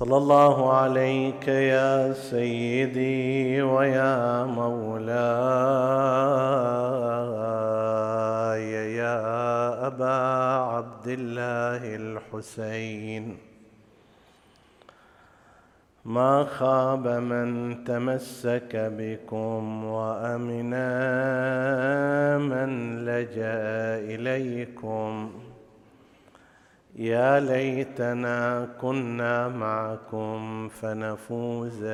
صلى الله عليك يا سيدي ويا مولاي يا أبا عبد الله الحسين. ما خاب من تمسك بكم وامنا من لجأ إليكم. يا ليتنا كنا معكم فنفوز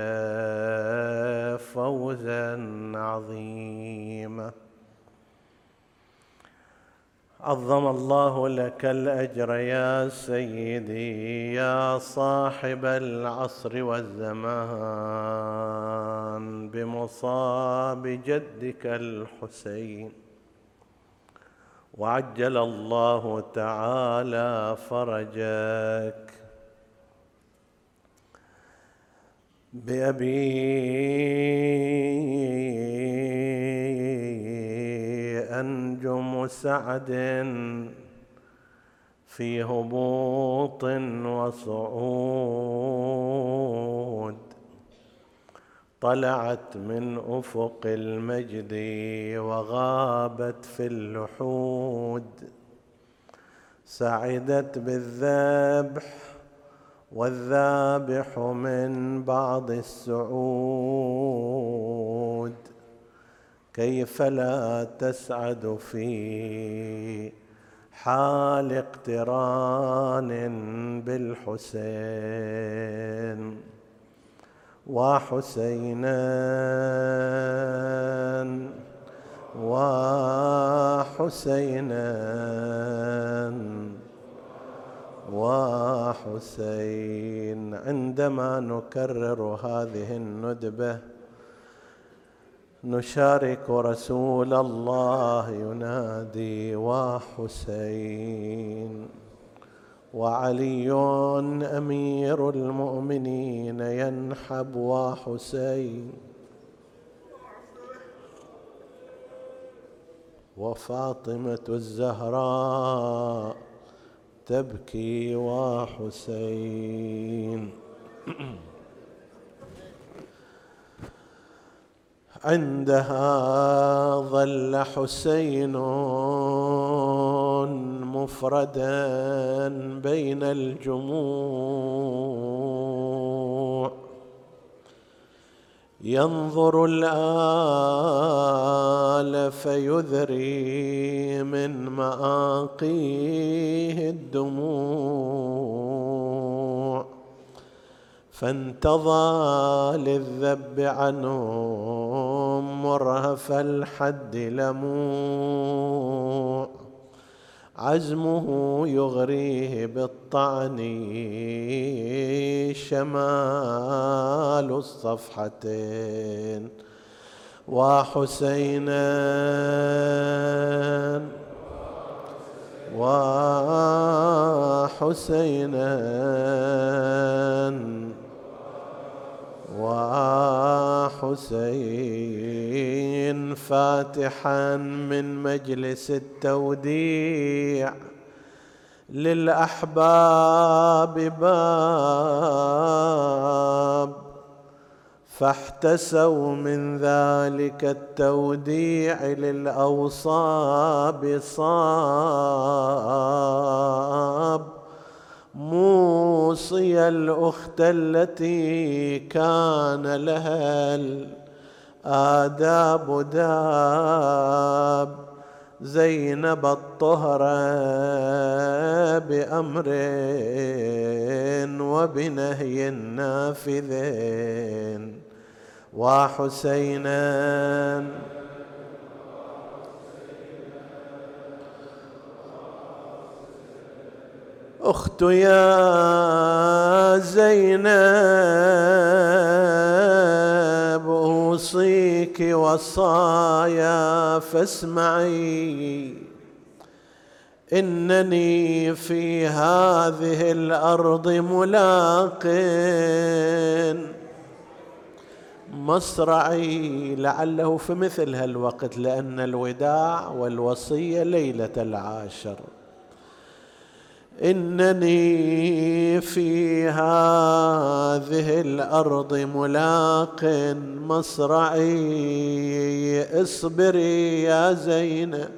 فوزا عظيما. عظم الله لك الأجر يا سيدي يا صاحب العصر والزمان بمصاب جدك الحسين. وعجل الله تعالى فرجك بأبي أنجم سعد في هبوط وصعود طلعت من أفق المجد وغابت في اللحود سعدت بالذبح والذابح من بعض السعود. كيف لا تسعد في حال اقتران بالحسين؟ وحسينا وحسينا وحسين. عندما نكرر هذه الندبة نشارك رسول الله ينادي وحسين. وعلي أمير المؤمنين ينحب وحسين. وفاطمة الزهراء تبكي وحسين. عندها ظل حسين مفردا بين الجموع. ينظر الآل فيذري من مآقيه الدموع. فانتضى للذب عنهم مرهف الحد لموع عزمه يغريه بالطعن شمال الصفحتين. وحسينا وحسينا وحسين فاتحا من مجلس التوديع للأحباب باب فاحتسوا من ذلك التوديع للأوصاب صاب. موصي الأخت التي كان لها الآداب داب. زينب الطهرة بأمر وبنهي نافذين وحسينا أخت يا زينب أوصيك وصايا فاسمعي. إنني في هذه الأرض ملاق. مصرعي لعله في مثل هالوقت لأن الوداع والوصية ليلة العاشر. إنني في هذه الأرض ملاق مصرعي اصبري يا زينب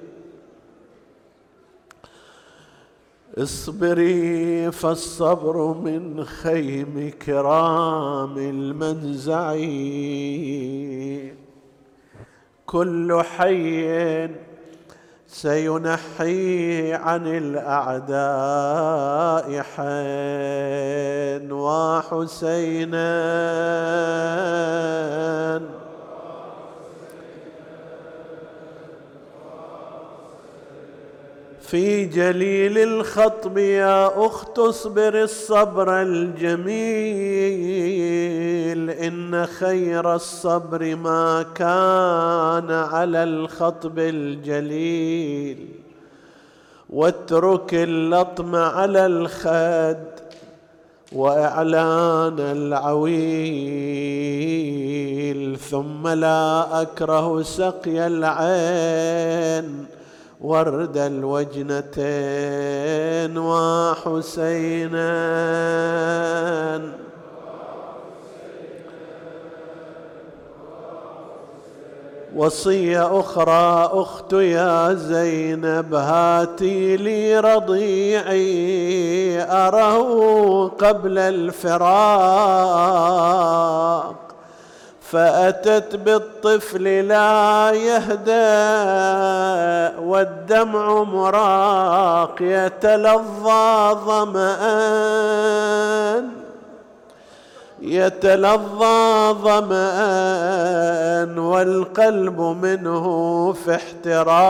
اصبري فالصبر من خيم كرام المنزع كل حي سينحي عن الأعداء حين وحسينا. في جليل الخطب يا أخت اصبر الصبر الجميل إن خير الصبر ما كان على الخطب الجليل. واترك اللطم على الخد وإعلان العويل ثم لا أكره سقي العين. ورد الوجنتين وحسينا وصية أخرى أخت يا زينب هاتي لي رضيعي أره قبل الفراق. فأتت بالطفل لا يهدى والدمع مراق يتلظى ظمآن. يتلظى ظمآن والقلب منه في احتراق.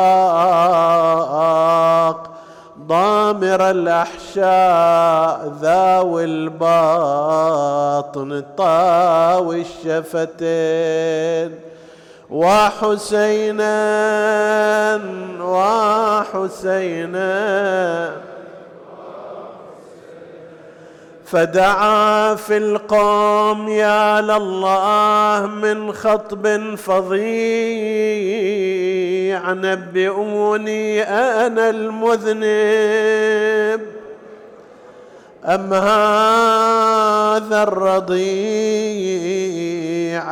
ضامر الأحشاء ذاوي الباطن طاوي الشفتين وحسينا وحسينا. فدعا في القوم يا لله من خطب فظيع نبئوني أنا المذنب أم هذا الرضيع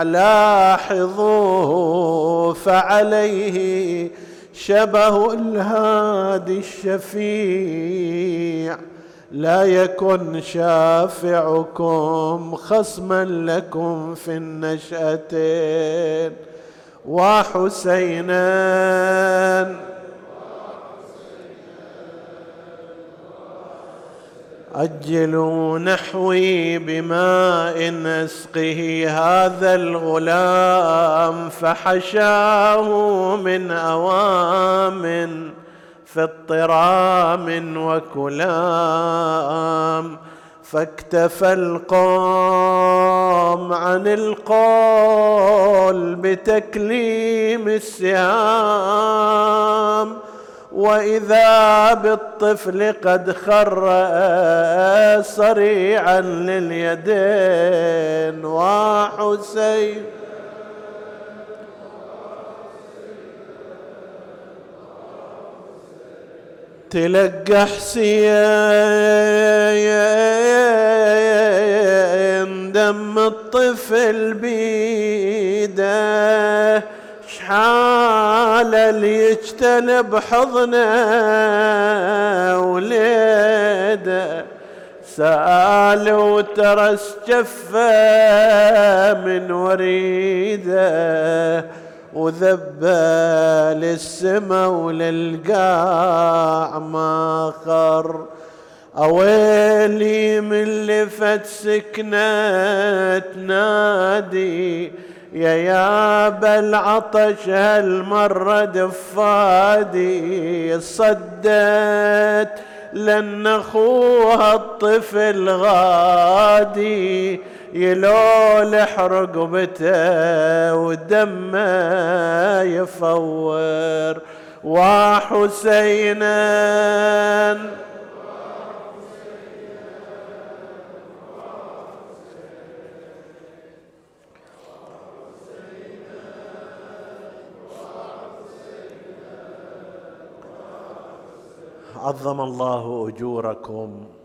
لاحظوه فعليه شبه الهادي الشفيع. لا يكن شافعكم خصما لكم في النشأتين. وحسينا أجلوا نحوي بماء أسقه هذا الغلام فحشاه من أوام في اضطرام وكلام فاكتفى القوم عن القول بتكليم السهام. وإذا بالطفل قد خر صريعا لليدين وحسين تلقى حسين دم الطفل بيده. شحال اللي يجتلب حضنه وليده؟ سأل وترس جفه من وريده. وذبى للسما وللقاع ما خر. أويلي من لفت سكنة نادي يا يا العطش هالمرة دفادي صدت لأن أخوها الطفل غادي. يلولح رقبته ودمه يفور. وحسينا عظم الله أجوركم.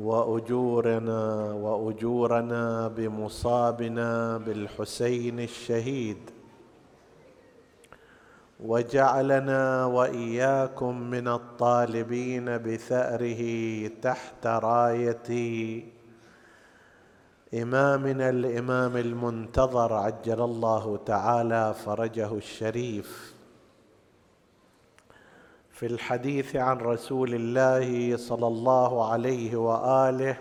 وأجورنا وأجورنا بمصابنا بالحسين الشهيد. وجعلنا وإياكم من الطالبين بثأره تحت راية إمامنا الإمام المنتظر عجل الله تعالى فرجه الشريف. في الحديث عن رسول الله صلى الله عليه وآله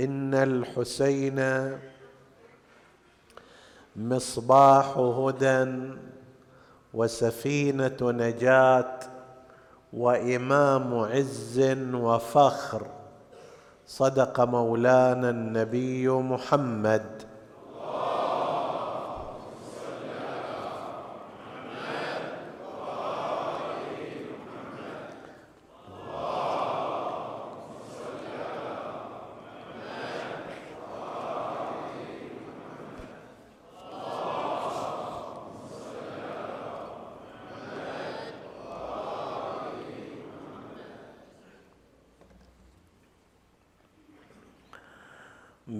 إن الحسين مصباح هدى وسفينة نجاة وإمام عز وفخر. صدق مولانا النبي محمد.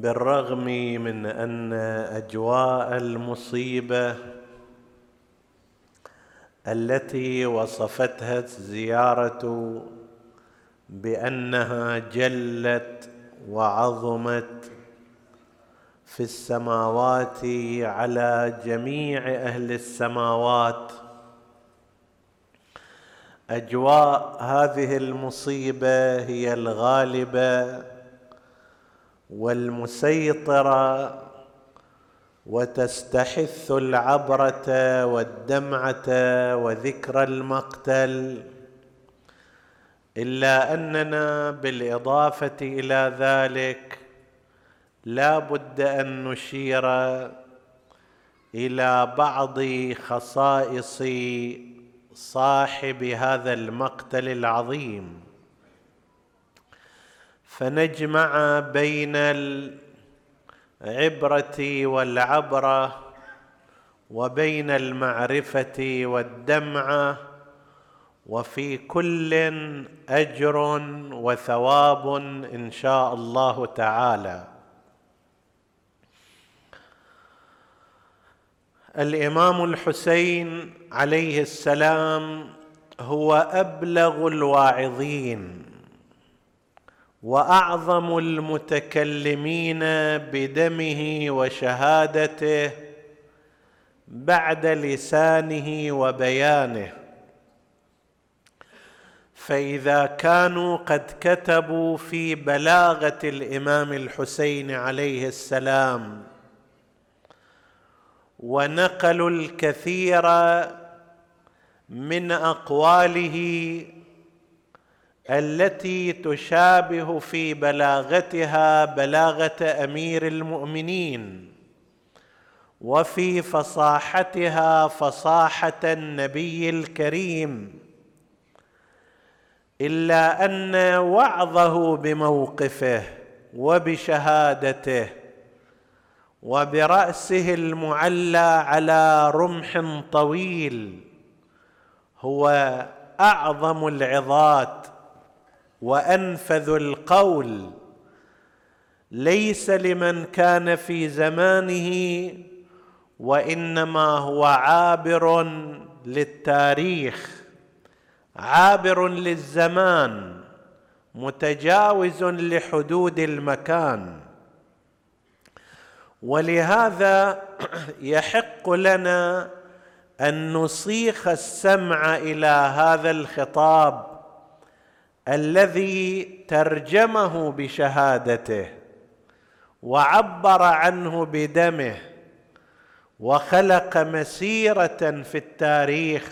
بالرغم من أن أجواء المصيبة التي وصفتها الزيارة بأنها جلت وعظمت في السماوات على جميع أهل السماوات أجواء هذه المصيبة هي الغالبة والمسيطره وتستحث العبرة والدمعة وذكر المقتل. إلا أننا بالإضافة إلى ذلك لا بد أن نشير إلى بعض خصائص صاحب هذا المقتل العظيم. فنجمع بين العبرة والعبرة وبين المعرفة والدمعه وفي كل أجر وثواب إن شاء الله تعالى. الإمام الحسين عليه السلام هو أبلغ الواعظين. وأعظم المتكلمين بدمه وشهادته بعد لسانه وبيانه. فإذا كانوا قد كتبوا في بلاغة الإمام الحسين عليه السلام ونقلوا الكثير من أقواله التي تشابه في بلاغتها بلاغة أمير المؤمنين وفي فصاحتها فصاحة النبي الكريم. إلا أن وعظه بموقفه وبشهادته وبرأسه المعلى على رمح طويل هو أعظم العظات وأنفذ القول ليس لمن كان في زمانه وإنما هو عابر للتاريخ عابر للزمان متجاوز لحدود المكان. ولهذا يحق لنا أن نصيخ السمع إلى هذا الخطاب الذي ترجمه بشهادته وعبر عنه بدمه وخلق مسيرة في التاريخ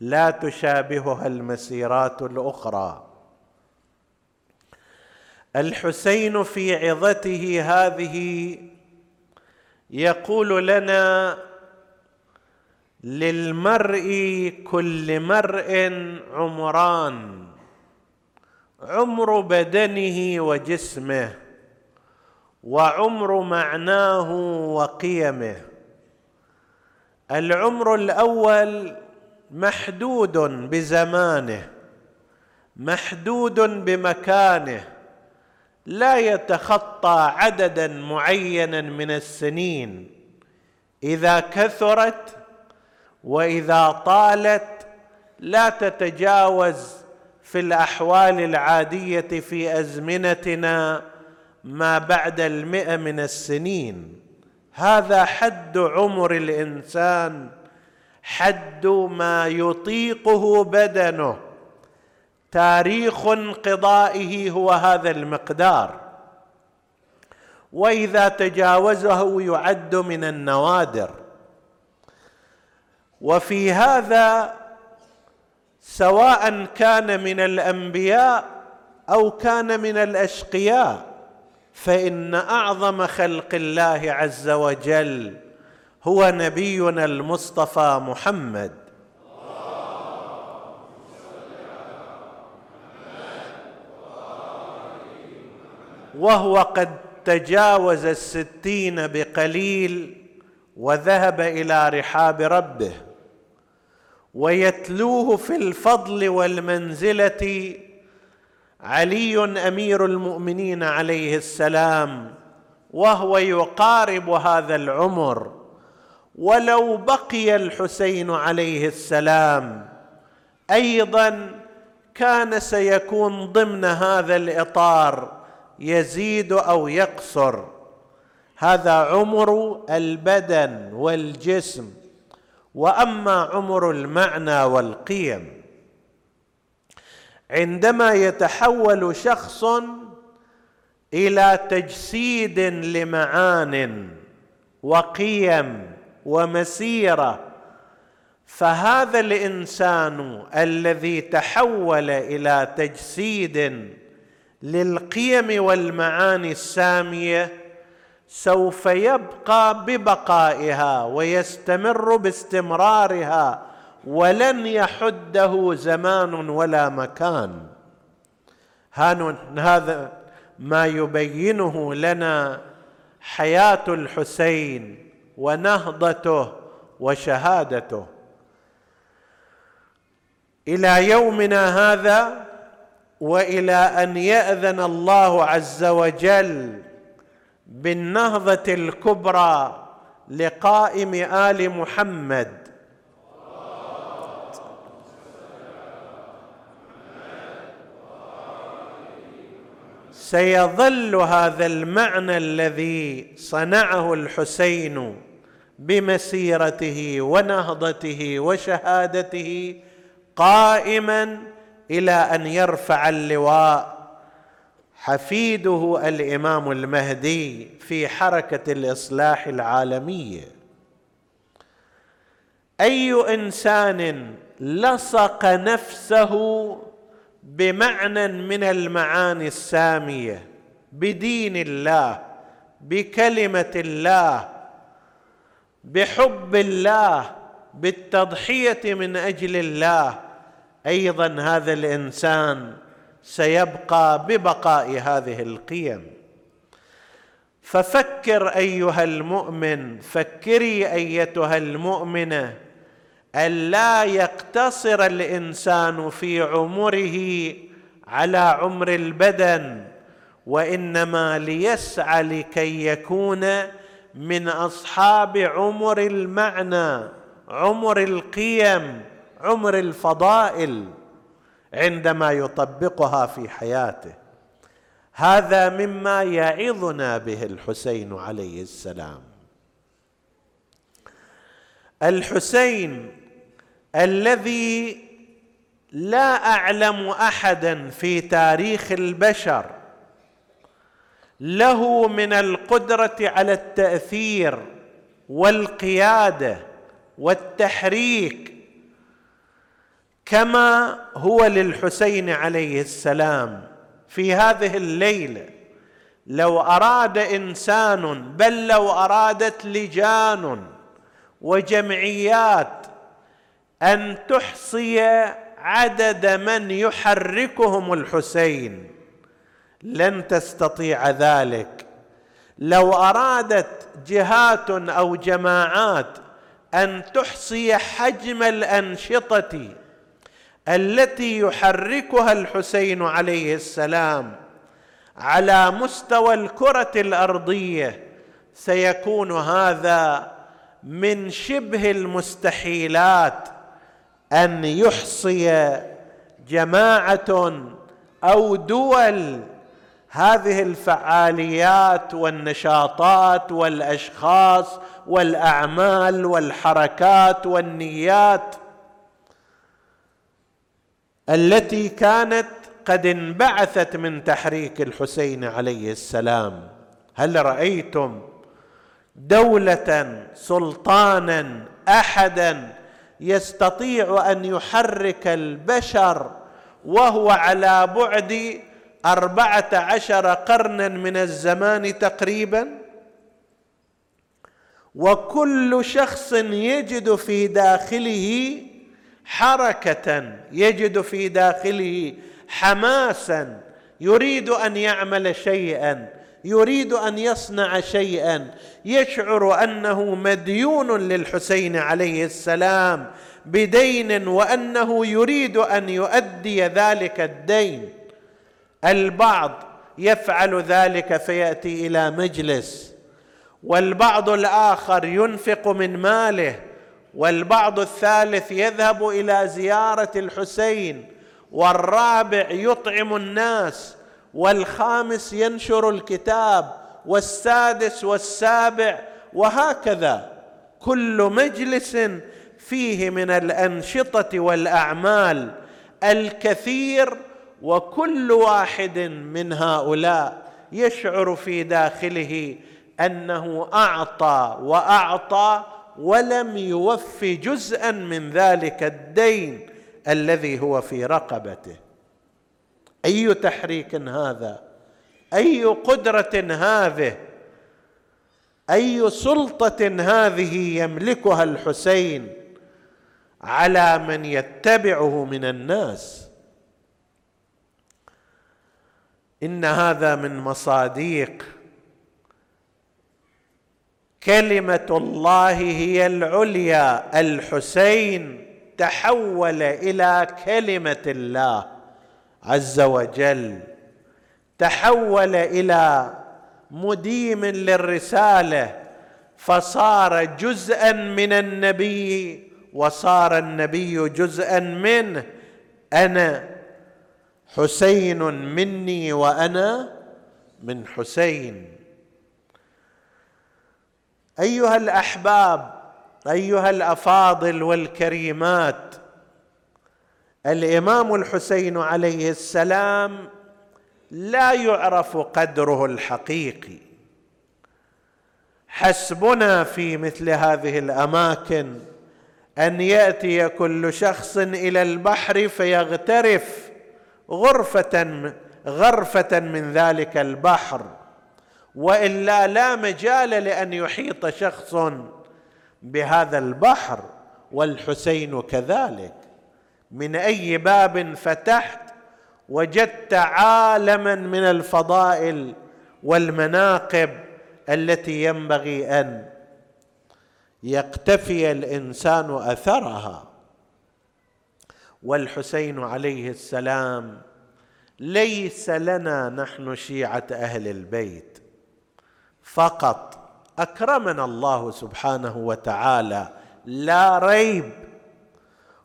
لا تشابهها المسيرات الأخرى. الحسين في عظته هذه يقول لنا للمرء كل مرء عمران عمر بدنه وجسمه وعمر معناه وقيمه. العمر الأول محدود بزمانه محدود بمكانه لا يتخطى عددا معينا من السنين. إذا كثرت وإذا طالت لا تتجاوز في الأحوال العادية في أزمنتنا ما بعد المئة من السنين. هذا حد عمر الإنسان حد ما يطيقه بدنه. تاريخ انقضائه هو هذا المقدار. وإذا تجاوزه يعد من النوادر. وفي هذا سواء كان من الأنبياء أو كان من الأشقياء فإن أعظم خلق الله عز وجل هو نبينا المصطفى محمد. وهو قد تجاوز الستين بقليل وذهب إلى رحاب ربه. ويتلوه في الفضل والمنزلة علي أمير المؤمنين عليه السلام وهو يقارب هذا العمر ولو بقي الحسين عليه السلام أيضا كان سيكون ضمن هذا الإطار يزيد أو يقصر. هذا عمر البدن والجسم. وأما عمر المعنى والقيم. عندما يتحول شخص إلى تجسيد لمعان وقيم ومسيرة فهذا الإنسان الذي تحول إلى تجسيد للقيم والمعاني السامية سوف يبقى ببقائها ويستمر باستمرارها ولن يحده زمان ولا مكان. هذا ما يبينه لنا حياة الحسين ونهضته وشهادته. إلى يومنا هذا وإلى أن يأذن الله عز وجل بالنهضة الكبرى لقائم آل محمد. سيظل هذا المعنى الذي صنعه الحسين بمسيرته ونهضته وشهادته قائما إلى أن يرفع اللواء. حفيده الإمام المهدي في حركة الإصلاح العالمية. أي إنسان لصق نفسه بمعنى من المعاني السامية بدين الله بكلمة الله بحب الله بالتضحية من أجل الله أيضا هذا الإنسان سيبقى ببقاء هذه القيم. ففكر أيها المؤمن فكري أيتها المؤمنة الا يقتصر الإنسان في عمره على عمر البدن وإنما ليسعى لكي يكون من أصحاب عمر المعنى عمر القيم عمر الفضائل. عندما يطبقها في حياته. هذا مما يعظنا به الحسين عليه السلام. الحسين الذي لا أعلم أحدا في تاريخ البشر له من القدرة على التأثير والقيادة والتحريك كما هو للحسين عليه السلام في هذه الليلة. لو أراد إنسان بل لو أرادت لجان وجمعيات أن تحصي عدد من يحركهم الحسين لن تستطيع ذلك. لو أرادت جهات أو جماعات أن تحصي حجم الأنشطة التي يحركها الحسين عليه السلام على مستوى الكرة الأرضية سيكون هذا من شبه المستحيلات أن يحصي جماعة أو دول هذه الفعاليات والنشاطات والأشخاص والأعمال والحركات والنيات التي كانت قد انبعثت من تحريك الحسين عليه السلام. هل رأيتم دولة سلطانا أحدا يستطيع أن يحرك البشر وهو على بعد أربعة عشر قرنا من الزمان تقريبا؟ وكل شخص يجد في داخله حركة يجد في داخله حماسا يريد أن يعمل شيئا يريد أن يصنع شيئا. يشعر أنه مديون للحسين عليه السلام بدين وأنه يريد أن يؤدي ذلك الدين. البعض يفعل ذلك فيأتي إلى مجلس والبعض الآخر ينفق من ماله. والبعض الثالث يذهب إلى زيارة الحسين والرابع يطعم الناس والخامس ينشر الكتاب والسادس والسابع وهكذا. كل مجلس فيه من الأنشطة والأعمال الكثير وكل واحد من هؤلاء يشعر في داخله أنه أعطى وأعطى ولم يوف جزءا من ذلك الدين الذي هو في رقبته. أي تحريك هذا؟ أي قدرة هذه؟ أي سلطة هذه يملكها الحسين على من يتبعه من الناس؟ إن هذا من مصاديق كلمة الله هي العليا. الحسين تحول إلى كلمة الله عز وجل. تحول إلى مديم للرسالة. فصار جزءا من النبي وصار النبي جزءا منه. أنا حسين مني وأنا من حسين. أيها الأحباب أيها الأفاضل والكريمات الإمام الحسين عليه السلام لا يعرف قدره الحقيقي. حسبنا في مثل هذه الأماكن أن يأتي كل شخص إلى البحر فيغترف غرفة غرفة من ذلك البحر. وإلا لا مجال لأن يحيط شخص بهذا البحر والحسين كذلك. من أي باب فتحت وجدت عالما من الفضائل والمناقب التي ينبغي أن يقتفي الإنسان أثرها. والحسين عليه السلام ليس لنا نحن شيعة أهل البيت. فقط. أكرمنا الله سبحانه وتعالى. لا ريب.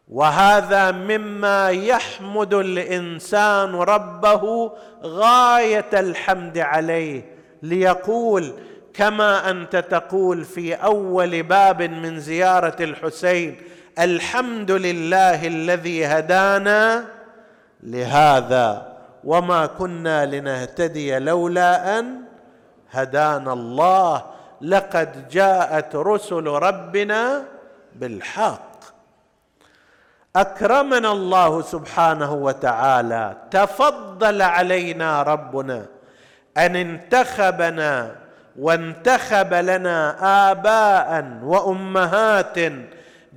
وهذا مما يحمد الإنسان ربه غاية الحمد عليه. ليقول كما أنت تقول في أول باب من زيارة الحسين الحمد لله الذي هدانا لهذا وما كنا لنهتدي لولا أن هدانا الله لقد جاءت رسل ربنا بالحق. أكرمنا الله سبحانه وتعالى. تفضل علينا ربنا أن انتخبنا وانتخب لنا آباء وأمهات.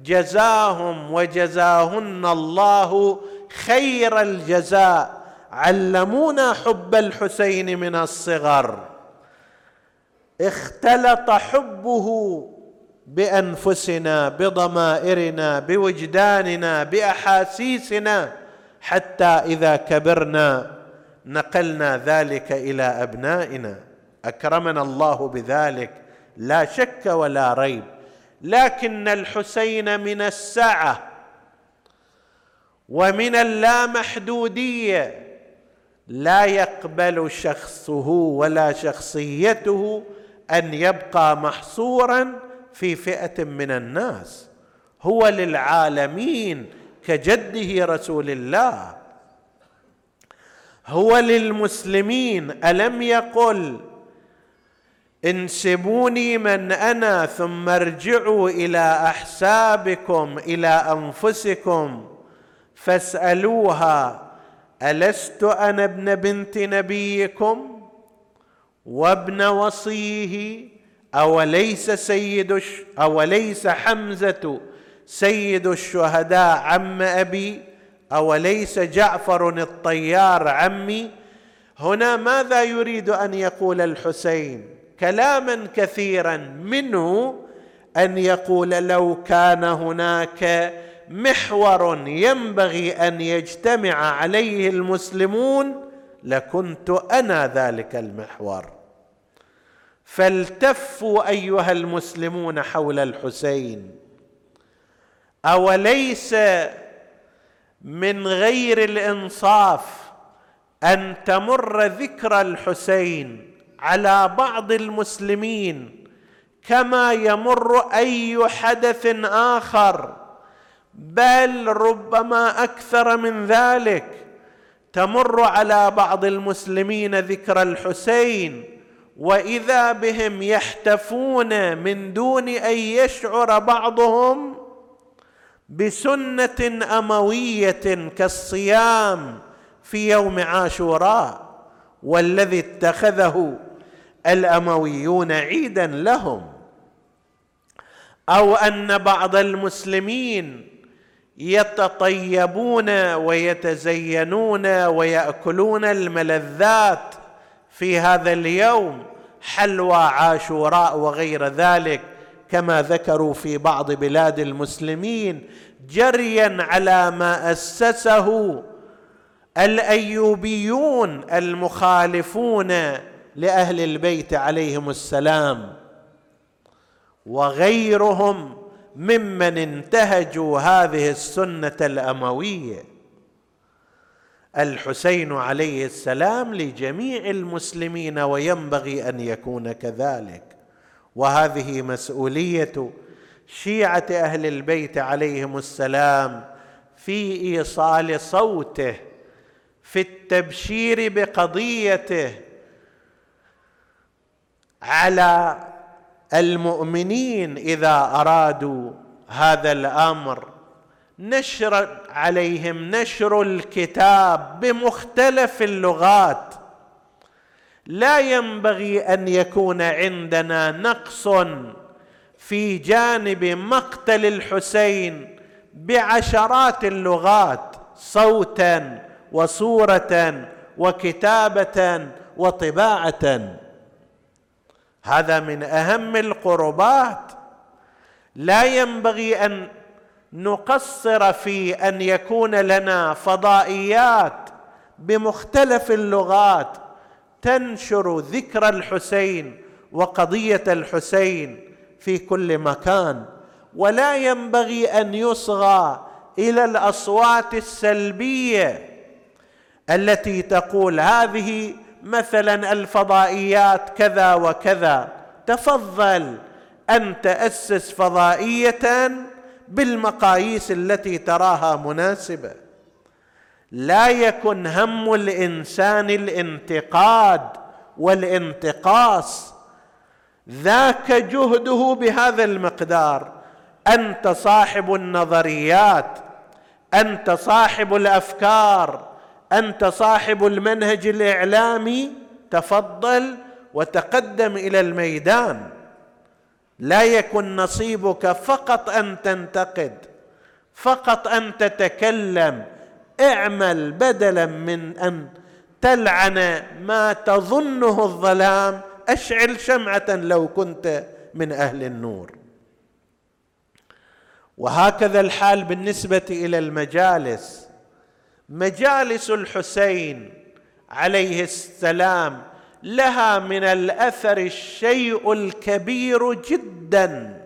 جزاهم وجزاهن الله خير الجزاء. علمونا حب الحسين من الصغر. اختلط حبه بأنفسنا بضمائرنا بوجداننا بأحاسيسنا حتى إذا كبرنا نقلنا ذلك إلى أبنائنا. أكرمنا الله بذلك لا شك ولا ريب. لكن الحسين من السعه ومن اللامحدودية لا يقبل شخصه ولا شخصيته أن يبقى محصورا في فئة من الناس. هو للعالمين كجده رسول الله. هو للمسلمين ألم يقل انسبوني من أنا ثم ارجعوا إلى أحسابكم إلى أنفسكم. فاسألوها ألست أنا ابن بنت نبيكم؟ وابن وصيه أوليس سيد أوليس حمزة سيد الشهداء عم أبي أوليس جعفر الطيار عمي. هنا ماذا يريد أن يقول الحسين؟ كلاما كثيرا منه أن يقول لو كان هناك محور ينبغي أن يجتمع عليه المسلمون لكنت أنا ذلك المحور. فالتفوا أيها المسلمون حول الحسين. أوليس من غير الإنصاف أن تمر ذكرى الحسين على بعض المسلمين كما يمر أي حدث آخر؟ بل ربما أكثر من ذلك. تمر على بعض المسلمين ذكرى الحسين وإذا بهم يحتفون من دون أن يشعر بعضهم بسنة أموية كالصيام في يوم عاشوراء والذي اتخذه الأمويون عيدا لهم. أو أن بعض المسلمين يتطيبون ويتزينون ويأكلون الملذات في هذا اليوم حلوى عاشوراء وغير ذلك كما ذكروا في بعض بلاد المسلمين جريا على ما أسسه الأيوبيون المخالفون لأهل البيت عليهم السلام وغيرهم ممن انتهجوا هذه السنة الأموية. الحسين عليه السلام لجميع المسلمين وينبغي أن يكون كذلك. وهذه مسؤولية شيعة أهل البيت عليهم السلام في إيصال صوته في التبشير بقضيته على المؤمنين إذا أرادوا هذا الأمر. نشر عليهم نشر الكتاب بمختلف اللغات. لا ينبغي أن يكون عندنا نقص في جانب مقتل الحسين بعشرات اللغات صوتا وصوره وكتابه وطباعه. هذا من أهم القربات. لا ينبغي أن نقصر في أن يكون لنا فضائيات بمختلف اللغات تنشر ذكر الحسين وقضية الحسين في كل مكان. ولا ينبغي أن يصغى إلى الأصوات السلبية التي تقول هذه مثلا الفضائيات كذا وكذا. تفضل أن تأسس فضائية بالمقاييس التي تراها مناسبة. لا يكن هم الإنسان الانتقاد والانتقاص. ذاك جهده بهذا المقدار. أنت صاحب النظريات أنت صاحب الأفكار أنت صاحب المنهج الإعلامي. تفضل وتقدم إلى الميدان. لا يكن نصيبك فقط أن تنتقد فقط أن تتكلم. اعمل بدلا من أن تلعن ما تظنه الظلام. أشعل شمعة لو كنت من أهل النور. وهكذا الحال بالنسبة إلى المجالس. مجالس الحسين عليه السلام لها من الأثر الشيء الكبير جدا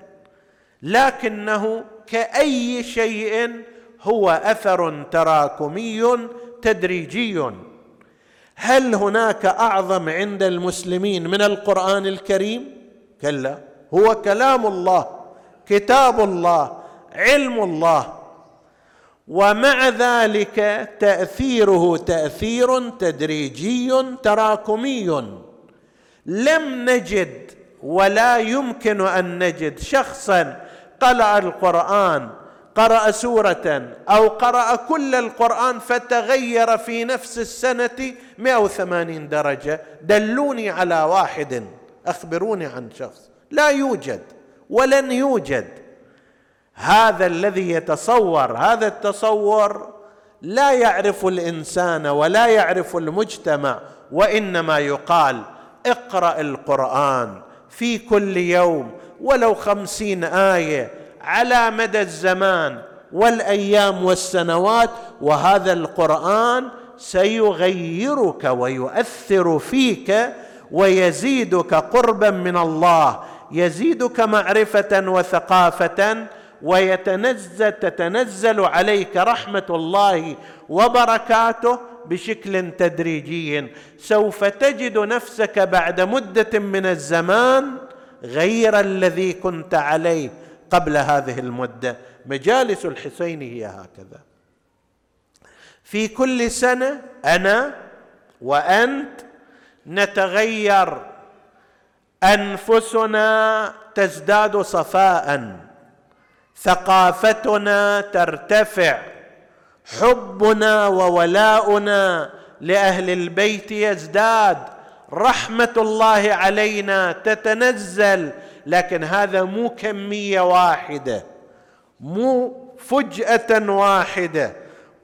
لكنه كأي شيء هو أثر تراكمي تدريجي. هل هناك أعظم عند المسلمين من القرآن الكريم؟ كلا هو كلام الله كتاب الله علم الله. ومع ذلك تأثيره تأثير تدريجي تراكمي. لم نجد ولا يمكن أن نجد شخصا قرأ القرآن قرأ سورة أو قرأ كل القرآن فتغير في نفس السنة 180 درجة. دلوني على واحد أخبروني عن شخص. لا يوجد ولن يوجد. هذا الذي يتصور هذا التصور لا يعرف الإنسان ولا يعرف المجتمع وإنما يقال اقرأ القرآن في كل يوم ولو خمسين آية على مدى الزمان والأيام والسنوات وهذا القرآن سيغيرك ويؤثر فيك ويزيدك قربا من الله يزيدك معرفة وثقافة ويتنزل تتنزل عليك رحمة الله وبركاته بشكل تدريجي. سوف تجد نفسك بعد مدة من الزمان غير الذي كنت عليه قبل هذه المدة. مجالس الحسين هي هكذا. في كل سنة أنا وأنت نتغير. أنفسنا تزداد صفاء. ثقافتنا ترتفع حبنا وولاؤنا لأهل البيت يزداد. رحمة الله علينا تتنزل لكن هذا مو كمية واحدة مو فجأة واحدة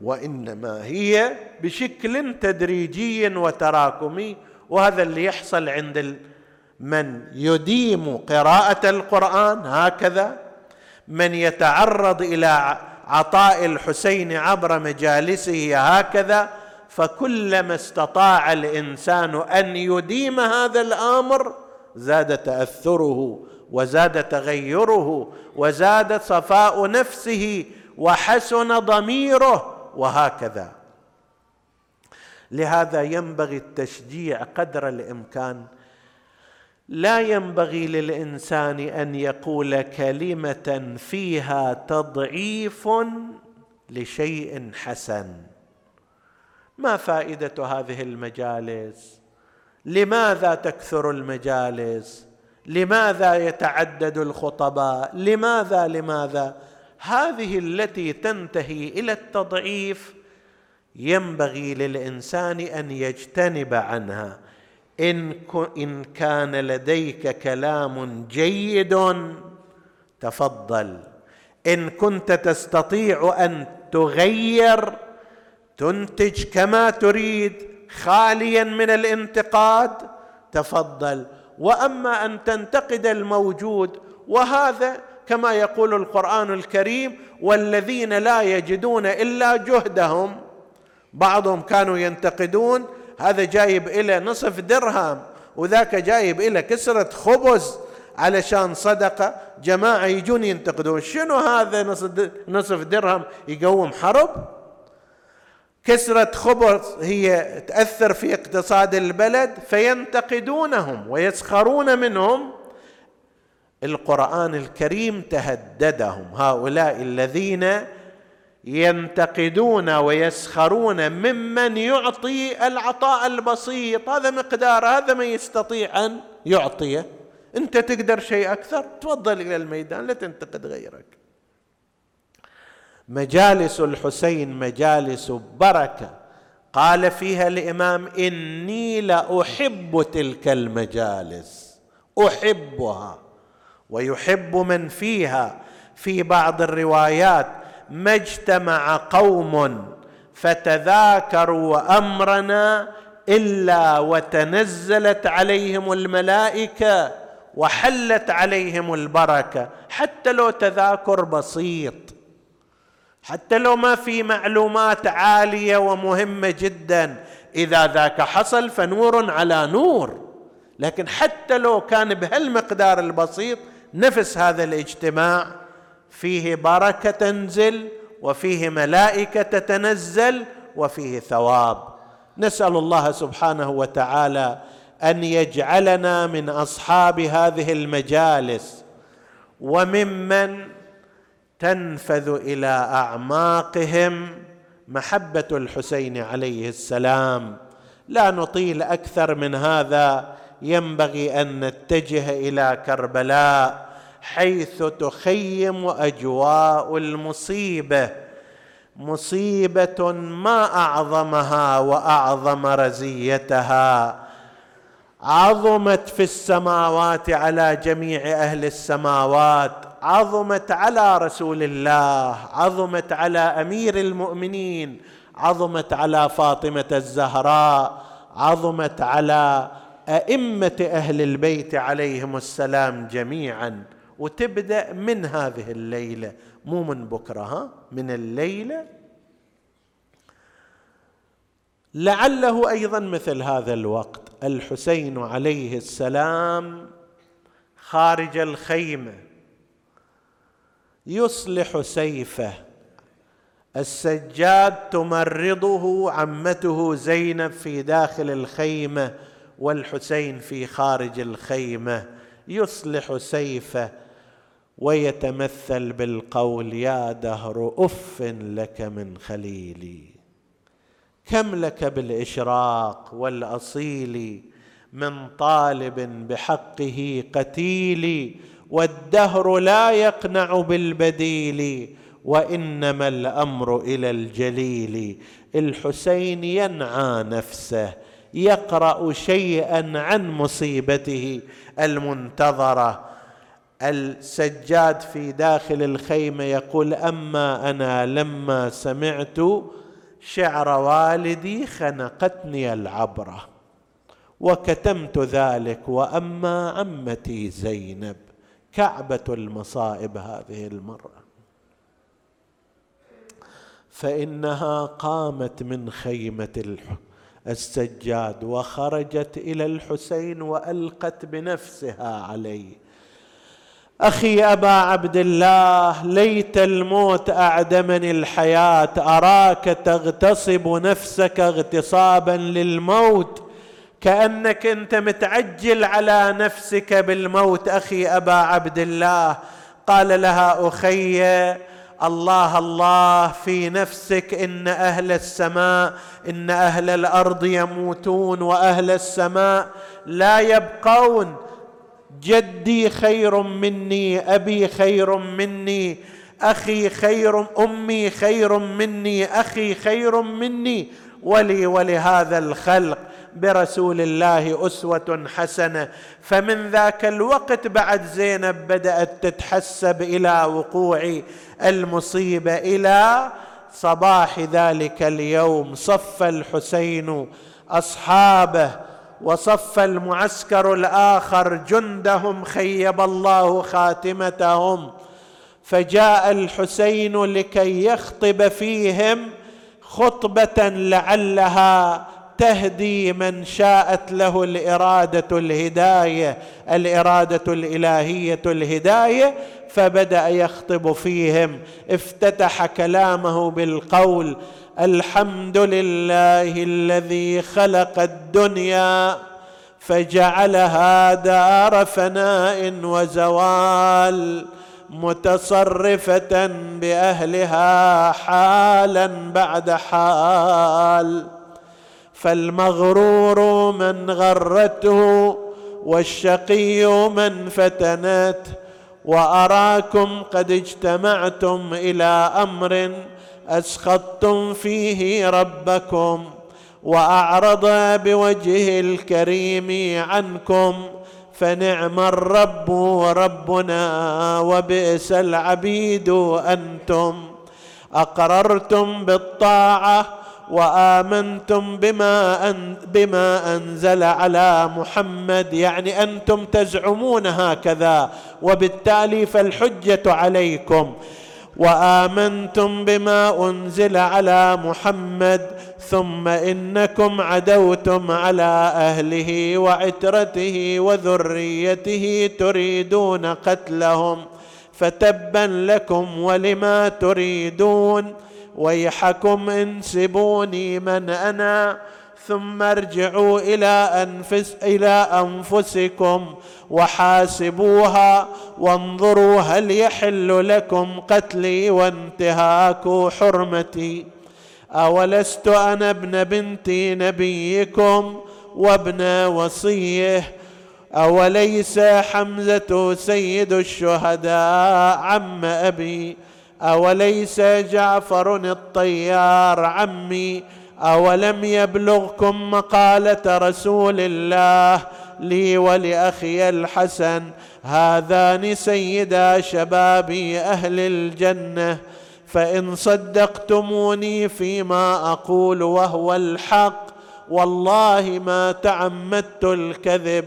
وإنما هي بشكل تدريجي وتراكمي وهذا اللي يحصل عند من يديم قراءة القرآن هكذا. من يتعرض إلى عطاء الحسين عبر مجالسه هكذا فكلما استطاع الإنسان أن يديم هذا الأمر زاد تأثره وزاد تغيره وزاد صفاء نفسه وحسن ضميره وهكذا. لهذا ينبغي التشجيع قدر الإمكان لا ينبغي للإنسان أن يقول كلمة فيها تضعيف لشيء حسن. ما فائدة هذه المجالس؟ لماذا تكثر المجالس؟ لماذا يتعدد الخطباء؟ لماذا؟ لماذا؟ هذه التي تنتهي إلى التضعيف ينبغي للإنسان أن يجتنب عنها. إن إن كان لديك كلام جيد تفضل. إن كنت تستطيع أن تغير تنتج كما تريد خاليا من الانتقاد تفضل. وأما أن تنتقد الموجود وهذا كما يقول القرآن الكريم والذين لا يجدون إلا جهدهم. بعضهم كانوا ينتقدون هذا جايب إلى نصف درهم وذاك جايب إلى كسرة خبز علشان صدقة. جماعة يجون ينتقدون شنو هذا نصف درهم يقوم حرب؟ كسرة خبز هي تأثر في اقتصاد البلد فينتقدونهم ويسخرون منهم. القرآن الكريم تهددهم هؤلاء الذين ينتقدون ويسخرون ممن يعطي العطاء البسيط. هذا مقدار هذا ما يستطيع أن يعطيه. أنت تقدر شيء أكثر تفضل إلى الميدان لا تنتقد غيرك. مجالس الحسين مجالس بركة. قال فيها الإمام إني لأحب تلك المجالس. أحبها. ويحب من فيها. في بعض الروايات ما اجتمع قوم فتذاكروا أمرنا إلا وتنزلت عليهم الملائكة وحلت عليهم البركة. حتى لو تذاكر بسيط حتى لو ما في معلومات عالية ومهمة جدا إذا ذاك حصل فنور على نور. لكن حتى لو كان بهالمقدار البسيط نفس هذا الاجتماع. فيه بركة تنزل وفيه ملائكة تتنزل وفيه ثواب. نسأل الله سبحانه وتعالى أن يجعلنا من أصحاب هذه المجالس وممن تنفذ إلى أعماقهم. محبة الحسين عليه السلام. لا نطيل أكثر من هذا. ينبغي أن نتجه إلى كربلاء. حيث تخيم أجواء المصيبة. مصيبة ما أعظمها وأعظم رزيتها. عظمت في السماوات على جميع أهل السماوات. عظمت على رسول الله. عظمت على أمير المؤمنين. عظمت على فاطمة الزهراء. عظمت على أئمة أهل البيت عليهم السلام جميعا. وتبدأ من هذه الليلة مو من بكرة ها؟ من الليلة. لعله أيضا مثل هذا الوقت الحسين عليه السلام خارج الخيمة يصلح سيفه. السجاد تمرضه عمته زينب في داخل الخيمة والحسين في خارج الخيمة يصلح سيفه. ويتمثل بالقول يا دهر أف لك من خليلي. كم لك بالإشراق والأصيل من طالب بحقه قتيل والدهر لا يقنع بالبديل وإنما الأمر إلى الجليل. الحسين ينعى نفسه يقرأ شيئا عن مصيبته المنتظرة السجاد في داخل الخيمة يقول أما أنا لما سمعت شعر والدي خنقتني العبرة وكتمت ذلك وأما عمتي زينب. كعبة المصائب هذه المره فإنها قامت من خيمة السجاد وخرجت إلى الحسين وألقت بنفسها عليه. أخي أبا عبد الله ليت الموت أعدمني الحياة. أراك تغتصب نفسك اغتصابا للموت. كأنك أنت متعجل على نفسك بالموت أخي أبا عبد الله. قال لها أخي الله الله في نفسك إن أهل السماء إن أهل الأرض يموتون وأهل السماء لا يبقون. جدي خير مني أبي خير مني أخي خير أمي خير مني أخي خير مني. ولي ولهذا الخلق برسول الله أسوة حسنة. فمن ذاك الوقت بعد زينب بدأت تتحسب إلى وقوع المصيبه إلى صباح ذلك اليوم صف الحسين أصحابه وصف المعسكر الآخر جندهم خيب الله خاتمتهم. فجاء الحسين لكي يخطب فيهم خطبة لعلها تهدي من شاءت له الإرادة الهداية الإرادة الإلهية الهداية. فبدأ يخطب فيهم افتتح كلامه بالقول الحمد لله الذي خلق الدنيا فجعلها دار فناء وزوال متصرفة بأهلها حالا بعد حال. فالمغرور من غرته والشقي من فتنته وأراكم قد اجتمعتم إلى أمر اسخطتم فيه ربكم وأعرض بوجهه الكريم عنكم فنعم الرب ربنا وبئس العبيد أنتم. أقررتم بالطاعة وآمنتم بما أن بما أنزل على محمد يعني أنتم تزعمون هكذا وبالتالي فالحجة عليكم. وآمنتم بما أنزل على محمد ثم إنكم عدوتم على أهله وعترته وذريته تريدون قتلهم فتبا لكم ولما تريدون ويحكم انسبوني من أنا ثم ارجعوا إلى انفس إلى أنفسكم وحاسبوها وانظروا هل يحل لكم قتلي وانتهاك حرمتي. أولست أنا ابن بنت نبيكم وابن وصيه؟ أوليس حمزة سيد الشهداء عم أبي؟ أوليس جعفر الطيار عمي؟ أولم يبلغكم مقالة رسول الله لي ولأخي الحسن؟ هذان سيدا شباب أهل الجنة فإن صدقتموني فيما أقول وهو الحق والله ما تعمدت الكذب.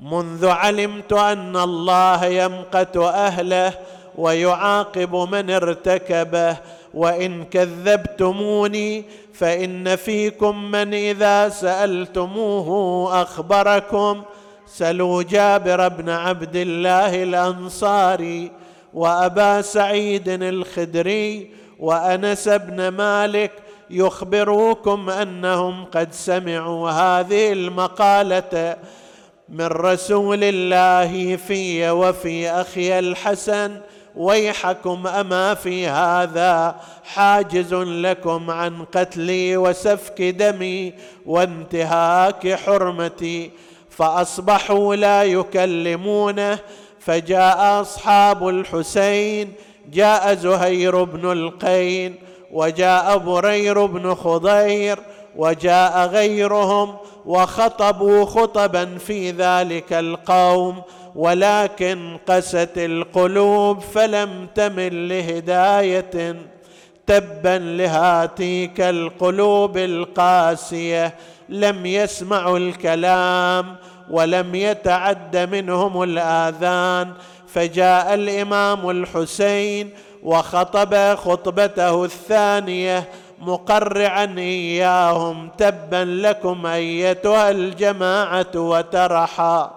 منذ علمت أن الله يمقت أهله ويعاقب من ارتكبه وإن كذبتموني فإن فيكم من إذا سألتموه أخبركم. سلوا جابر بن عبد الله الأنصاري وأبا سعيد الخدري وأنس بن مالك يخبروكم أنهم قد سمعوا هذه المقالة من رسول الله في وفي أخي الحسن ويحكم أما في هذا حاجز لكم عن قتلي وسفك دمي وانتهاك حرمتي فأصبحوا لا يكلمونه فجاء أصحاب الحسين جاء زهير بن القين وجاء برير بن خضير وجاء غيرهم وخطبوا خطبا في ذلك القوم ولكن قست القلوب فلم تمل لهداية. تبا لهاتيك القلوب القاسية. لم يسمعوا الكلام ولم يتعد منهم الآذان. فجاء الإمام الحسين وخطب خطبته الثانية مقرعا إياهم. تبا لكم أيتها الجماعة وترحا.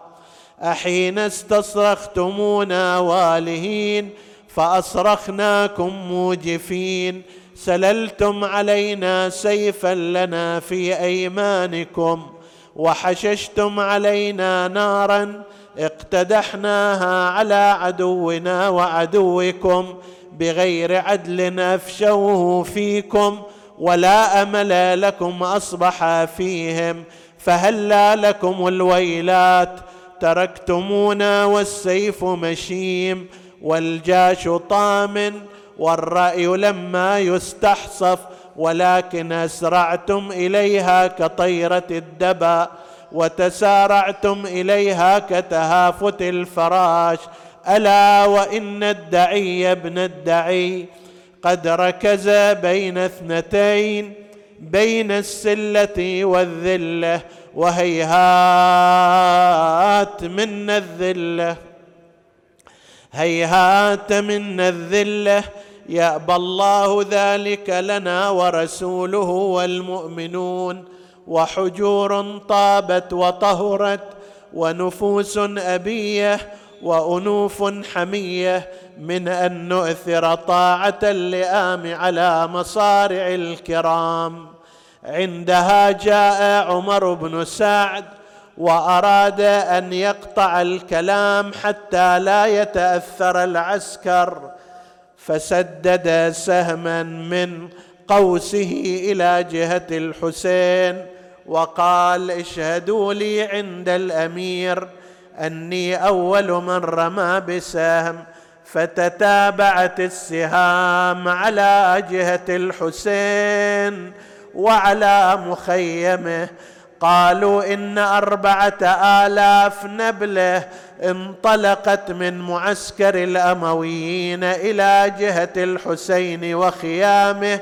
أحين استصرختمونا والهين فأصرخناكم موجفين. سللتم علينا سيفا لنا في أيمانكم وحششتم علينا نارا اقتدحناها على عدونا وعدوكم بغير عدل أفشوه فيكم ولا أمل لكم أصبح فيهم. فهلا لكم الويلات تركتمونا والسيف مشيم والجاش طام والرأي لما يستحصف ولكن أسرعتم إليها كطيرة الدبا وتسارعتم إليها كتهافت الفراش. ألا وإن الدعي ابن الدعي قد ركز بين اثنتين بين السلة والذلة وهيهات منا الذلة. هيهات منا الذلة. يأبى الله ذلك لنا ورسوله والمؤمنون. وحجور طابت وطهرت. ونفوس أبية. وأنوف حمية. من أن نؤثر طاعة اللئام على مصارع الكرام. عندها جاء عمر بن سعد وأراد أن يقطع الكلام حتى لا يتأثر العسكر فسدد سهما من قوسه إلى جهة الحسين وقال اشهدوا لي عند الأمير أني أول من رمى بسهم فتتابعت السهام على جهة الحسين وعلى مخيمه. قالوا إن أربعة آلاف نبله انطلقت من معسكر الأمويين إلى جهة الحسين وخيامه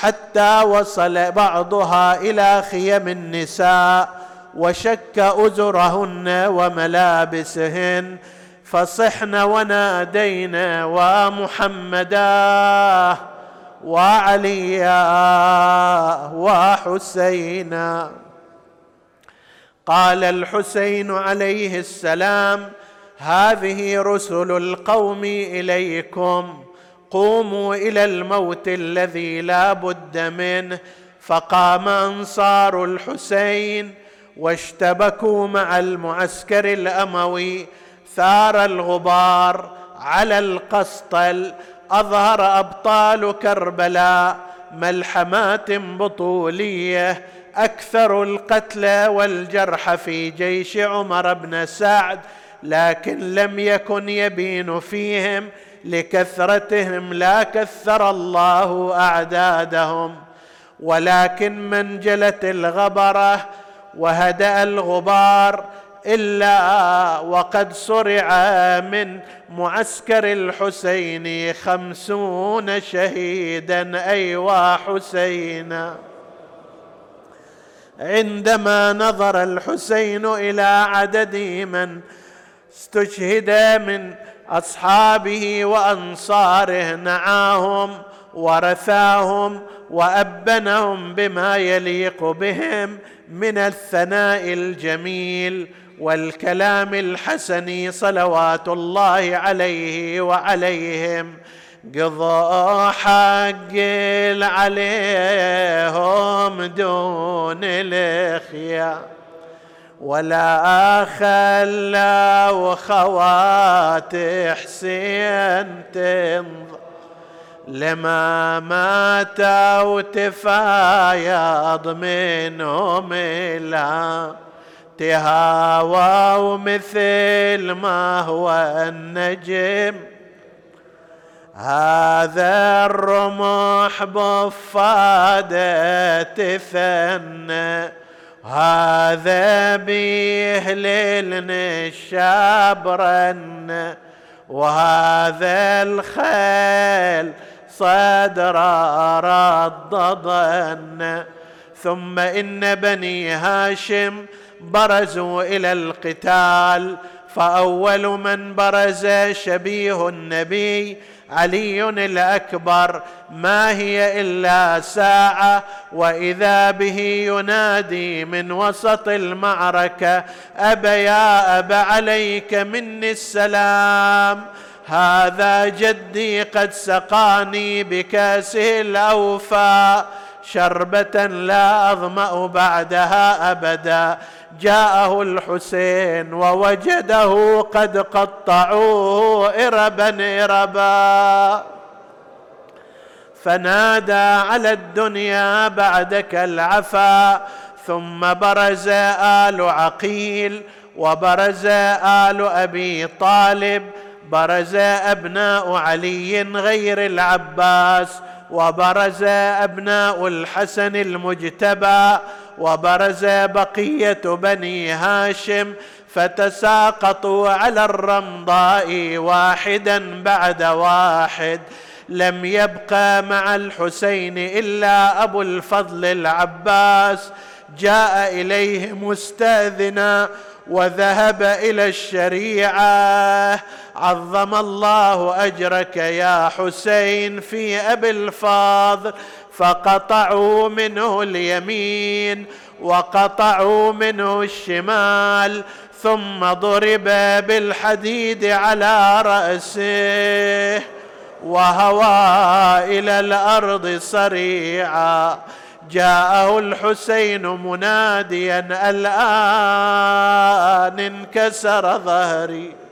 حتى وصل بعضها إلى خيم النساء وشك أزرهن وملابسهن. فصحن ونادينا ومحمدا. وعليا وحسينا قال الحسين عليه السلام هذه رسل القوم إليكم قوموا إلى الموت الذي لا بد منه. فقام أنصار الحسين واشتبكوا مع المعسكر الأموي ثار الغبار على القسطل أظهر أبطال كربلاء ملحمات بطولية؟ أكثر القتلى والجرح في جيش عمر بن سعد لكن لم يكن يبين فيهم لكثرتهم لا كثر الله أعدادهم. ولكن من جلت الغبرة وهدأ الغبار إلا وقد صرع من معسكر الحسين خمسون شهيدا أيوا حسينا عندما نظر الحسين إلى عدد من استشهد من أصحابه وأنصاره نعاهم ورثاهم وأبنهم بما يليق بهم من الثناء الجميل والكلام الحسن صلوات الله عليه وعليهم. قضى حق عليهم دون الخيار ولا خلى وخوات حسين تنظر. لما مات وتفايض منهم لا تهاوى مثل ما هو النجم. هذا الرمح بفادة تثنى هذا بيهللني الشابرن وهذا الخيل صدر رددن ثم إن بني هاشم برزوا إلى القتال. فأول من برز شبيه النبي علي الأكبر ما هي إلا ساعة وإذا به ينادي من وسط المعركة اب يا أب عليك مني السلام هذا جدي قد سقاني بكأسه الأوفى. شربة لا أظمأ بعدها أبدا. جاءه الحسين ووجده قد قطعوه إربا إربا. فنادى على الدنيا بعدك العفا. ثم برز آل عقيل وبرز آل أبي طالب. برز أبناء علي غير العباس. وبرز أبناء الحسن المجتبى وبرز بقية بني هاشم فتساقطوا على الرمضاء واحدا بعد واحد. لم يبق مع الحسين إلا أبو الفضل العباس. جاء اليه مستاذنا وذهب إلى الشريعة. عظم الله أجرك يا حسين في أبي الفاضل فقطعوا منه اليمين وقطعوا منه الشمال ثم ضرب بالحديد على رأسه وهوى إلى الأرض صريعا. جاءه الحسين مناديا الآن انكسر ظهري.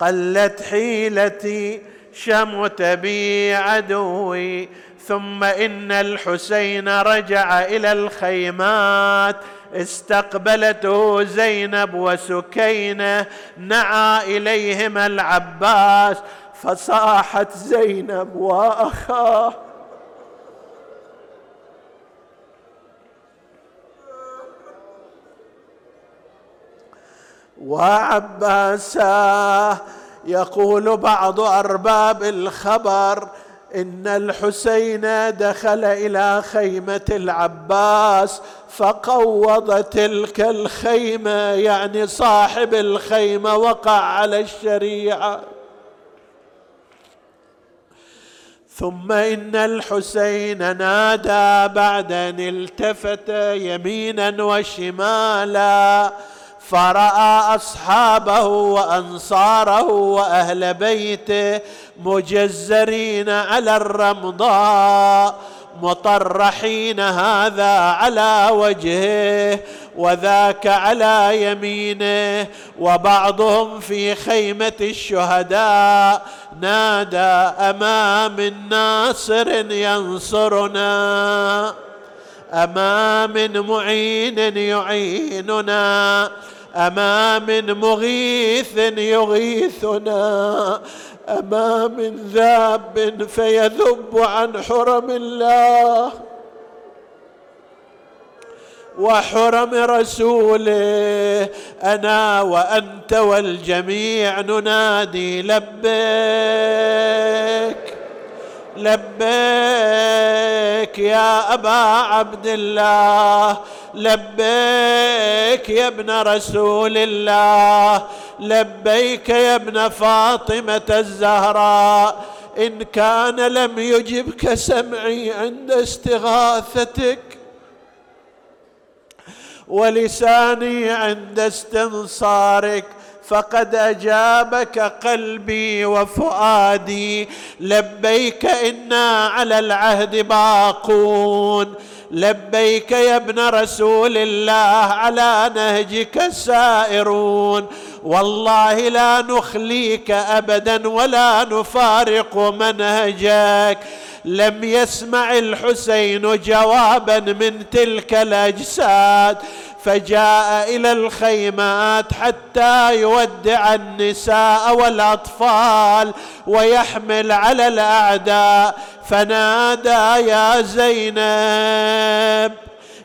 قلت حيلتي شمت بي عدوي ثم إن الحسين رجع إلى الخيمات. استقبلته زينب وسكينة نعى إليهما العباس فصاحت زينب وأخاه. وعباساه يقول بعض أرباب الخبر إن الحسين دخل إلى خيمة العباس فقوض تلك الخيمة يعني صاحب الخيمة وقع على الشريعة. ثم إن الحسين نادى بعد أن التفت يمينا وشمالا فرأى أصحابه وأنصاره وأهل بيته مجزرين على الرمضاء مطرحين هذا على وجهه وذاك على يمينه وبعضهم في خيمة الشهداء نادى أمام الناصر ينصرنا. أمام معين يعيننا. أمام مغيث يغيثنا أمام ذاب فيذب عن حرم الله. وحرم رسوله أنا وأنت والجميع ننادي لبيك. لبيك يا أبا عبد الله لبيك يا ابن رسول الله لبيك يا ابن فاطمة الزهراء. إن كان لم يجبك سمعي عند استغاثتك ولساني عند استنصارك. فقد أجابك قلبي وفؤادي. لبيك إنا على العهد باقون. لبيك يا ابن رسول الله على نهجك سائرون والله لا نخليك أبدا ولا نفارق منهجك. لم يسمع الحسين جوابا من تلك الأجساد. فجاء إلى الخيمات حتى يودع النساء والأطفال ويحمل على الأعداء. فنادى يا زينب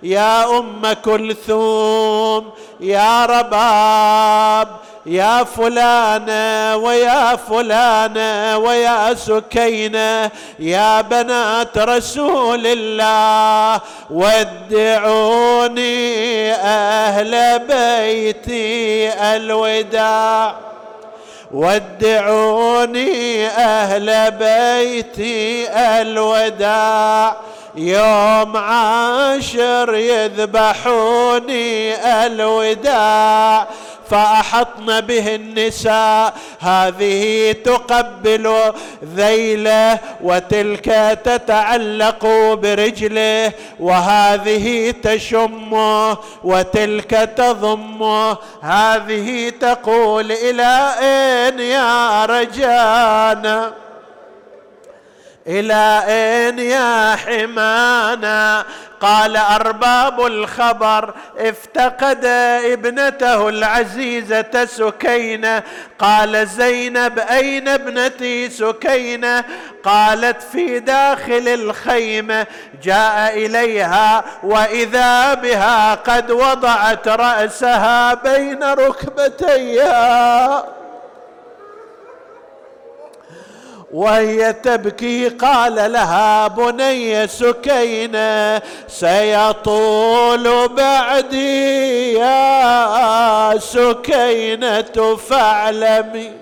يا أم كلثوم يا رباب يا فلانة ويا فلانة ويا سكينة يا بنات رسول الله ودعوني أهل بيتي الوداع. ودعوني أهل بيتي الوداع. يوم عاشر يذبحوني الوداع. فأحطن به النساء. هذه تقبل ذيله وتلك تتعلق برجله وهذه تشمه وتلك تضمه هذه تقول إلى أين يا رجانا إلى أين يا حمانا؟ قال أرباب الخبر افتقد ابنته العزيزة سكينة. قال زينب أين ابنتي سكينة؟ قالت في داخل الخيمة. جاء إليها وإذا بها قد وضعت رأسها بين ركبتيها. وهي تبكي قال لها بني سكينة سيطول بعدي يا سكينة فاعلمي.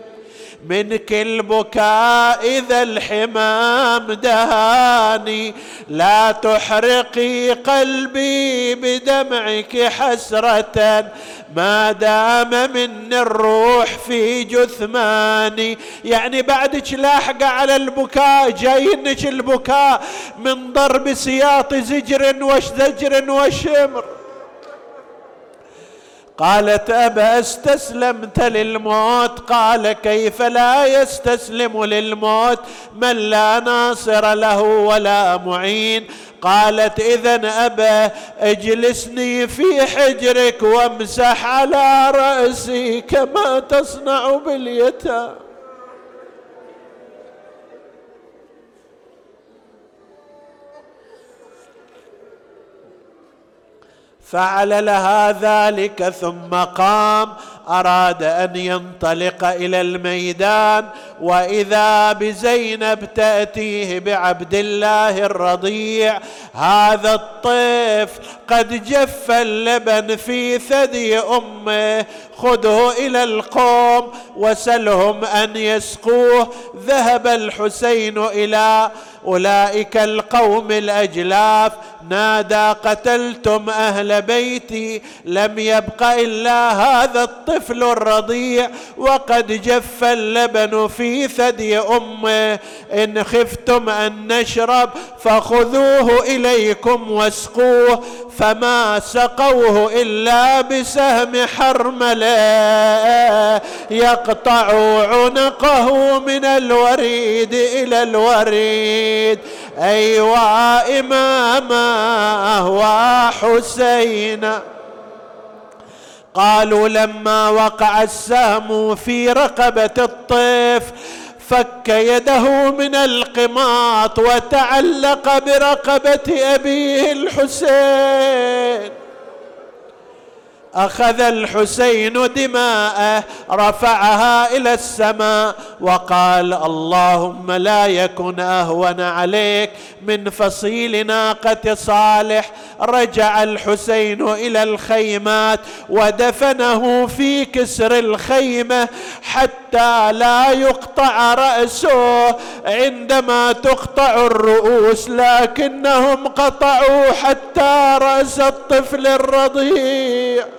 منك البكاء إذا الحمام دهاني لا تحرقي قلبي بدمعك حسرة ما دام من الروح في جثماني. يعني بعدك لاحقة على البكاء جاينك البكاء من ضرب سياط زجر وشزجر وشمر قالت أبا استسلمت للموت؟ قال كيف لا يستسلم للموت؟ من لا ناصر له ولا معين. قالت اذا أبا اجلسني في حجرك وامسح على رأسي كما تصنع باليتامى. فعل لها ذلك ثم قام أراد أن ينطلق إلى الميدان. وإذا بزينب تأتيه بعبد الله الرضيع هذا الطفل قد جف اللبن في ثدي أمه. خذه إلى القوم وسلهم أن يسقوه. ذهب الحسين إلى أولئك القوم الأجلاف. نادى قتلتم أهل بيتي لم يبق إلا هذا الطفل الرضيع وقد جف اللبن في ثدي أمه. إن خفتم أن نشرب فخذوه إليكم واسقوه فما سقوه إلا بسهم حرملة. يقطع عنقه من الوريد إلى الوريد. ايوا امامه وحسين قالوا لما وقع السهم في رقبة الطفل فك يده من القماط وتعلق برقبة أبيه الحسين. أخذ الحسين دماءه رفعها إلى السماء وقال اللهم لا يكن أهون عليك من فصيل ناقة صالح. رجع الحسين إلى الخيمات ودفنه في كسر الخيمة حتى لا يقطع رأسه. عندما تقطع الرؤوس لكنهم قطعوا حتى رأس الطفل الرضيع.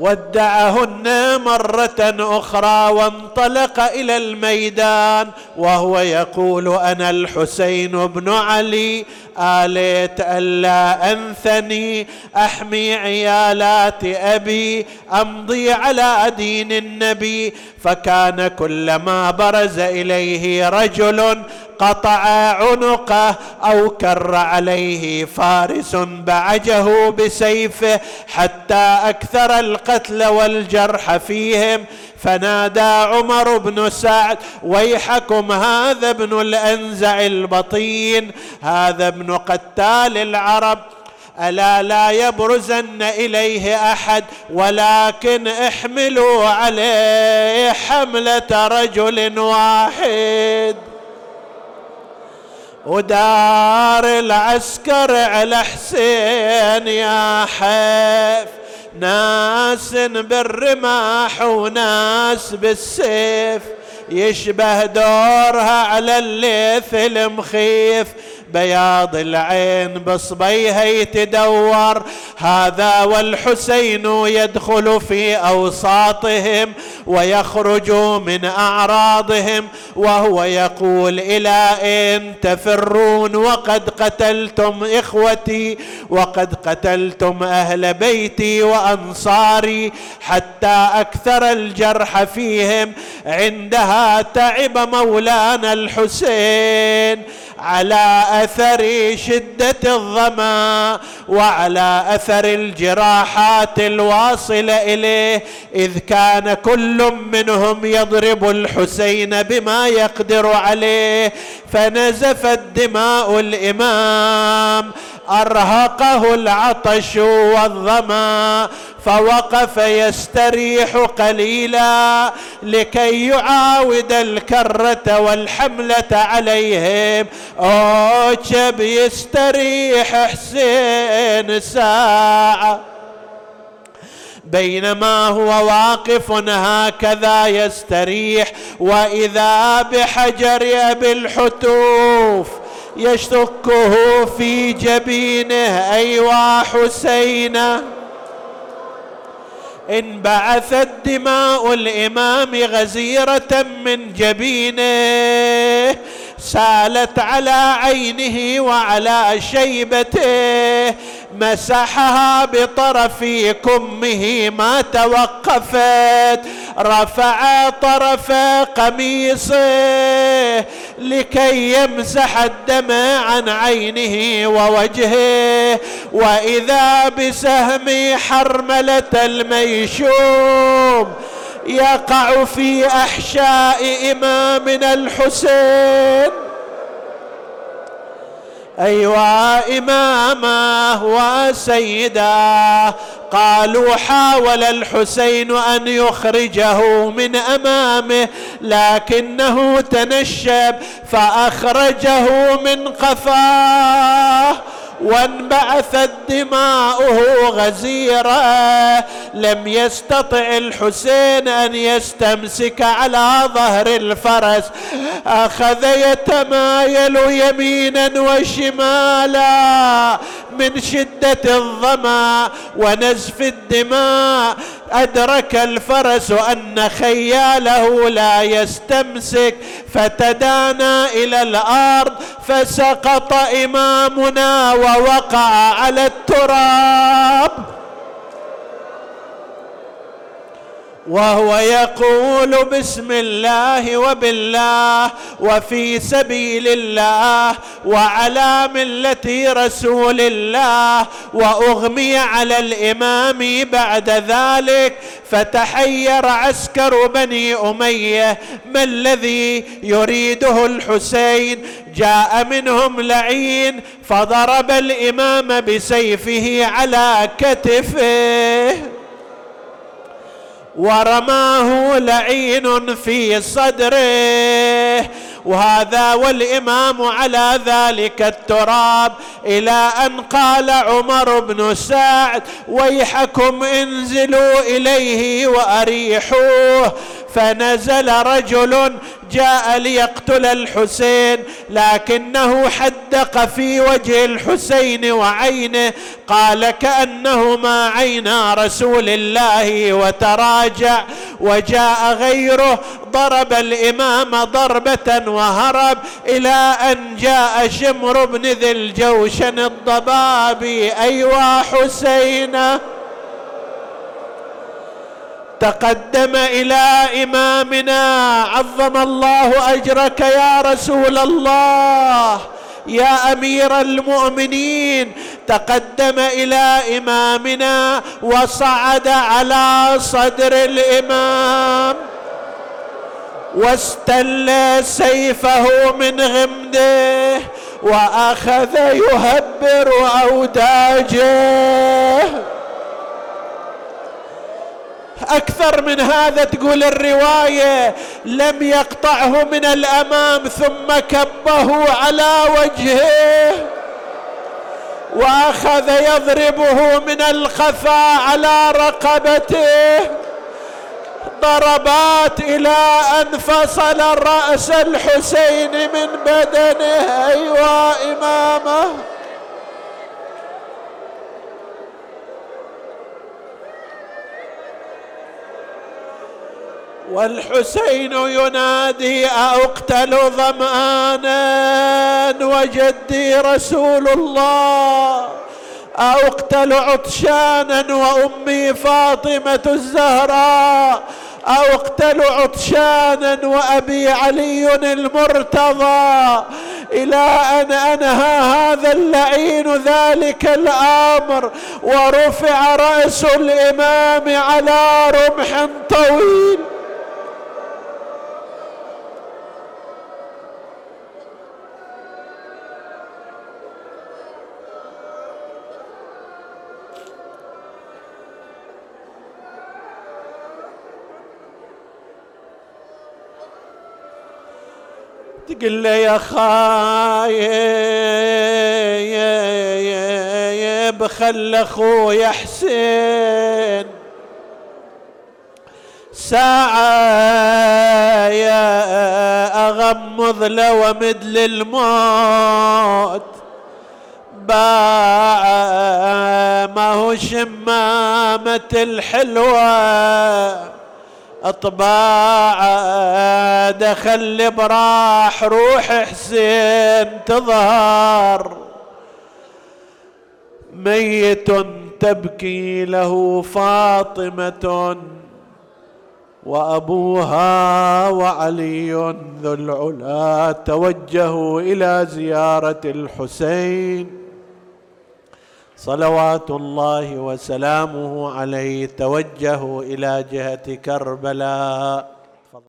ودعهن مرة أخرى وانطلق إلى الميدان وهو يقول أنا الحسين بن علي آليت ألا أنثني أحمي عيالات أبي أمضي على دين النبي. فكان كلما برز إليه رجل قطع عنقه أو كر عليه فارس بعجه بسيفه حتى أكثر القتل والجرح فيهم. فنادى عمر بن سعد ويحكم هذا ابن الأنزع البطين هذا ابن قتال العرب ألا لا يبرزن إليه أحد ولكن احملوا عليه حملة رجل واحد. ودار العسكر على حسين يا حيف. ناس بالرماح وناس بالسيف يشبه دورها على الليث المخيف. بياض العين بصبيها يتدور. هذا والحسين يدخل في أوساطهم ويخرج من أعراضهم وهو يقول إلى اين تفرون وقد قتلتم إخوتي وقد قتلتم أهل بيتي وأنصاري حتى أكثر الجرح فيهم. عندها تعب مولانا الحسين. على أثر شدة الظما وعلى أثر الجراحات الواصله إليه إذ كان كل منهم يضرب الحسين بما يقدر عليه فنزفت دماء الإمام أرهقه العطش والظما فوقف يستريح قليلا لكي يعاود الكرة والحملة عليهم. اوجب يستريح حسين ساعة. بينما هو واقف هكذا يستريح وإذا بحجر ابي الحتوف يشتكه في جبينه أيوا حسينه انبعثت دماء الإمام غزيرة من جبينه سالت على عينه وعلى شيبته مسحها بطرف كمه ما توقفت رفع طرف قميصه لكي يمسح الدم عن عينه ووجهه. وإذا بسهم حرملة الميشوم يقع في أحشاء إمامنا الحسين. ايوا إمامه وسيدا قالوا حاول الحسين أن يخرجه من أمامه لكنه تنشب فأخرجه من قفاه. وانبعثت دماؤه غزيرة لم يستطع الحسين أن يستمسك على ظهر الفرس. أخذ يتمايل يمينا وشمالا. من شدة الظما ونزف الدماء. أدرك الفرس أن خياله لا يستمسك. فتدانى إلى الأرض فسقط إمامنا ووقع على التراب. وهو يقول بسم الله وبالله وفي سبيل الله وعلى ملة رسول الله وأغمي على الإمام بعد ذلك فتحير عسكر بني أمية ما الذي يريده الحسين؟ جاء منهم لعين فضرب الإمام بسيفه على كتفه. ورماه لعين في صدره. وهذا والإمام على ذلك التراب إلى أن قال عمر بن سعد ويحكم انزلوا إليه وأريحوه فنزل رجل جاء ليقتل الحسين لكنه حدق في وجه الحسين وعينه قال كأنهما عينا رسول الله وتراجع وجاء غيره ضرب الإمام ضربة وهرب إلى أن جاء شمر بن ذي الجوشن الضبابي. أيوا حسينة! تقدم إلى إمامنا عظم الله أجرك يا رسول الله. يا أمير المؤمنين تقدم إلى إمامنا وصعد على صدر الإمام. واستل سيفه من غمده وأخذ يهبر أوداجه. أكثر من هذا تقول الرواية. لم يقطعه من الأمام ثم كبه على وجهه. وأخذ يضربه من الخفا على رقبته. ضربات إلى أن فصل رأس الحسين من بدنه. ايوا إمامة. والحسين ينادي أقتل ظمآنا وجدي رسول الله؟ أقتل عطشانا وأمي فاطمة الزهراء؟ أقتل عطشانا وأبي علي المرتضى؟ إلى أن أنهى هذا اللعين ذلك الأمر ورفع رأس الإمام على رمح طويل. تقول له يا خايب خل اخويا حسين. ساعة يا أغمض له ومد للموت باع ما هو شمامة الحلوة. أطباع دخل براح روح حسين تظهر. ميت تبكي له فاطمة وأبوها وعلي ذو العلا توجهوا إلى زيارة الحسين. صلوات الله وسلامه عليه توجهوا إلى جهة كربلاء.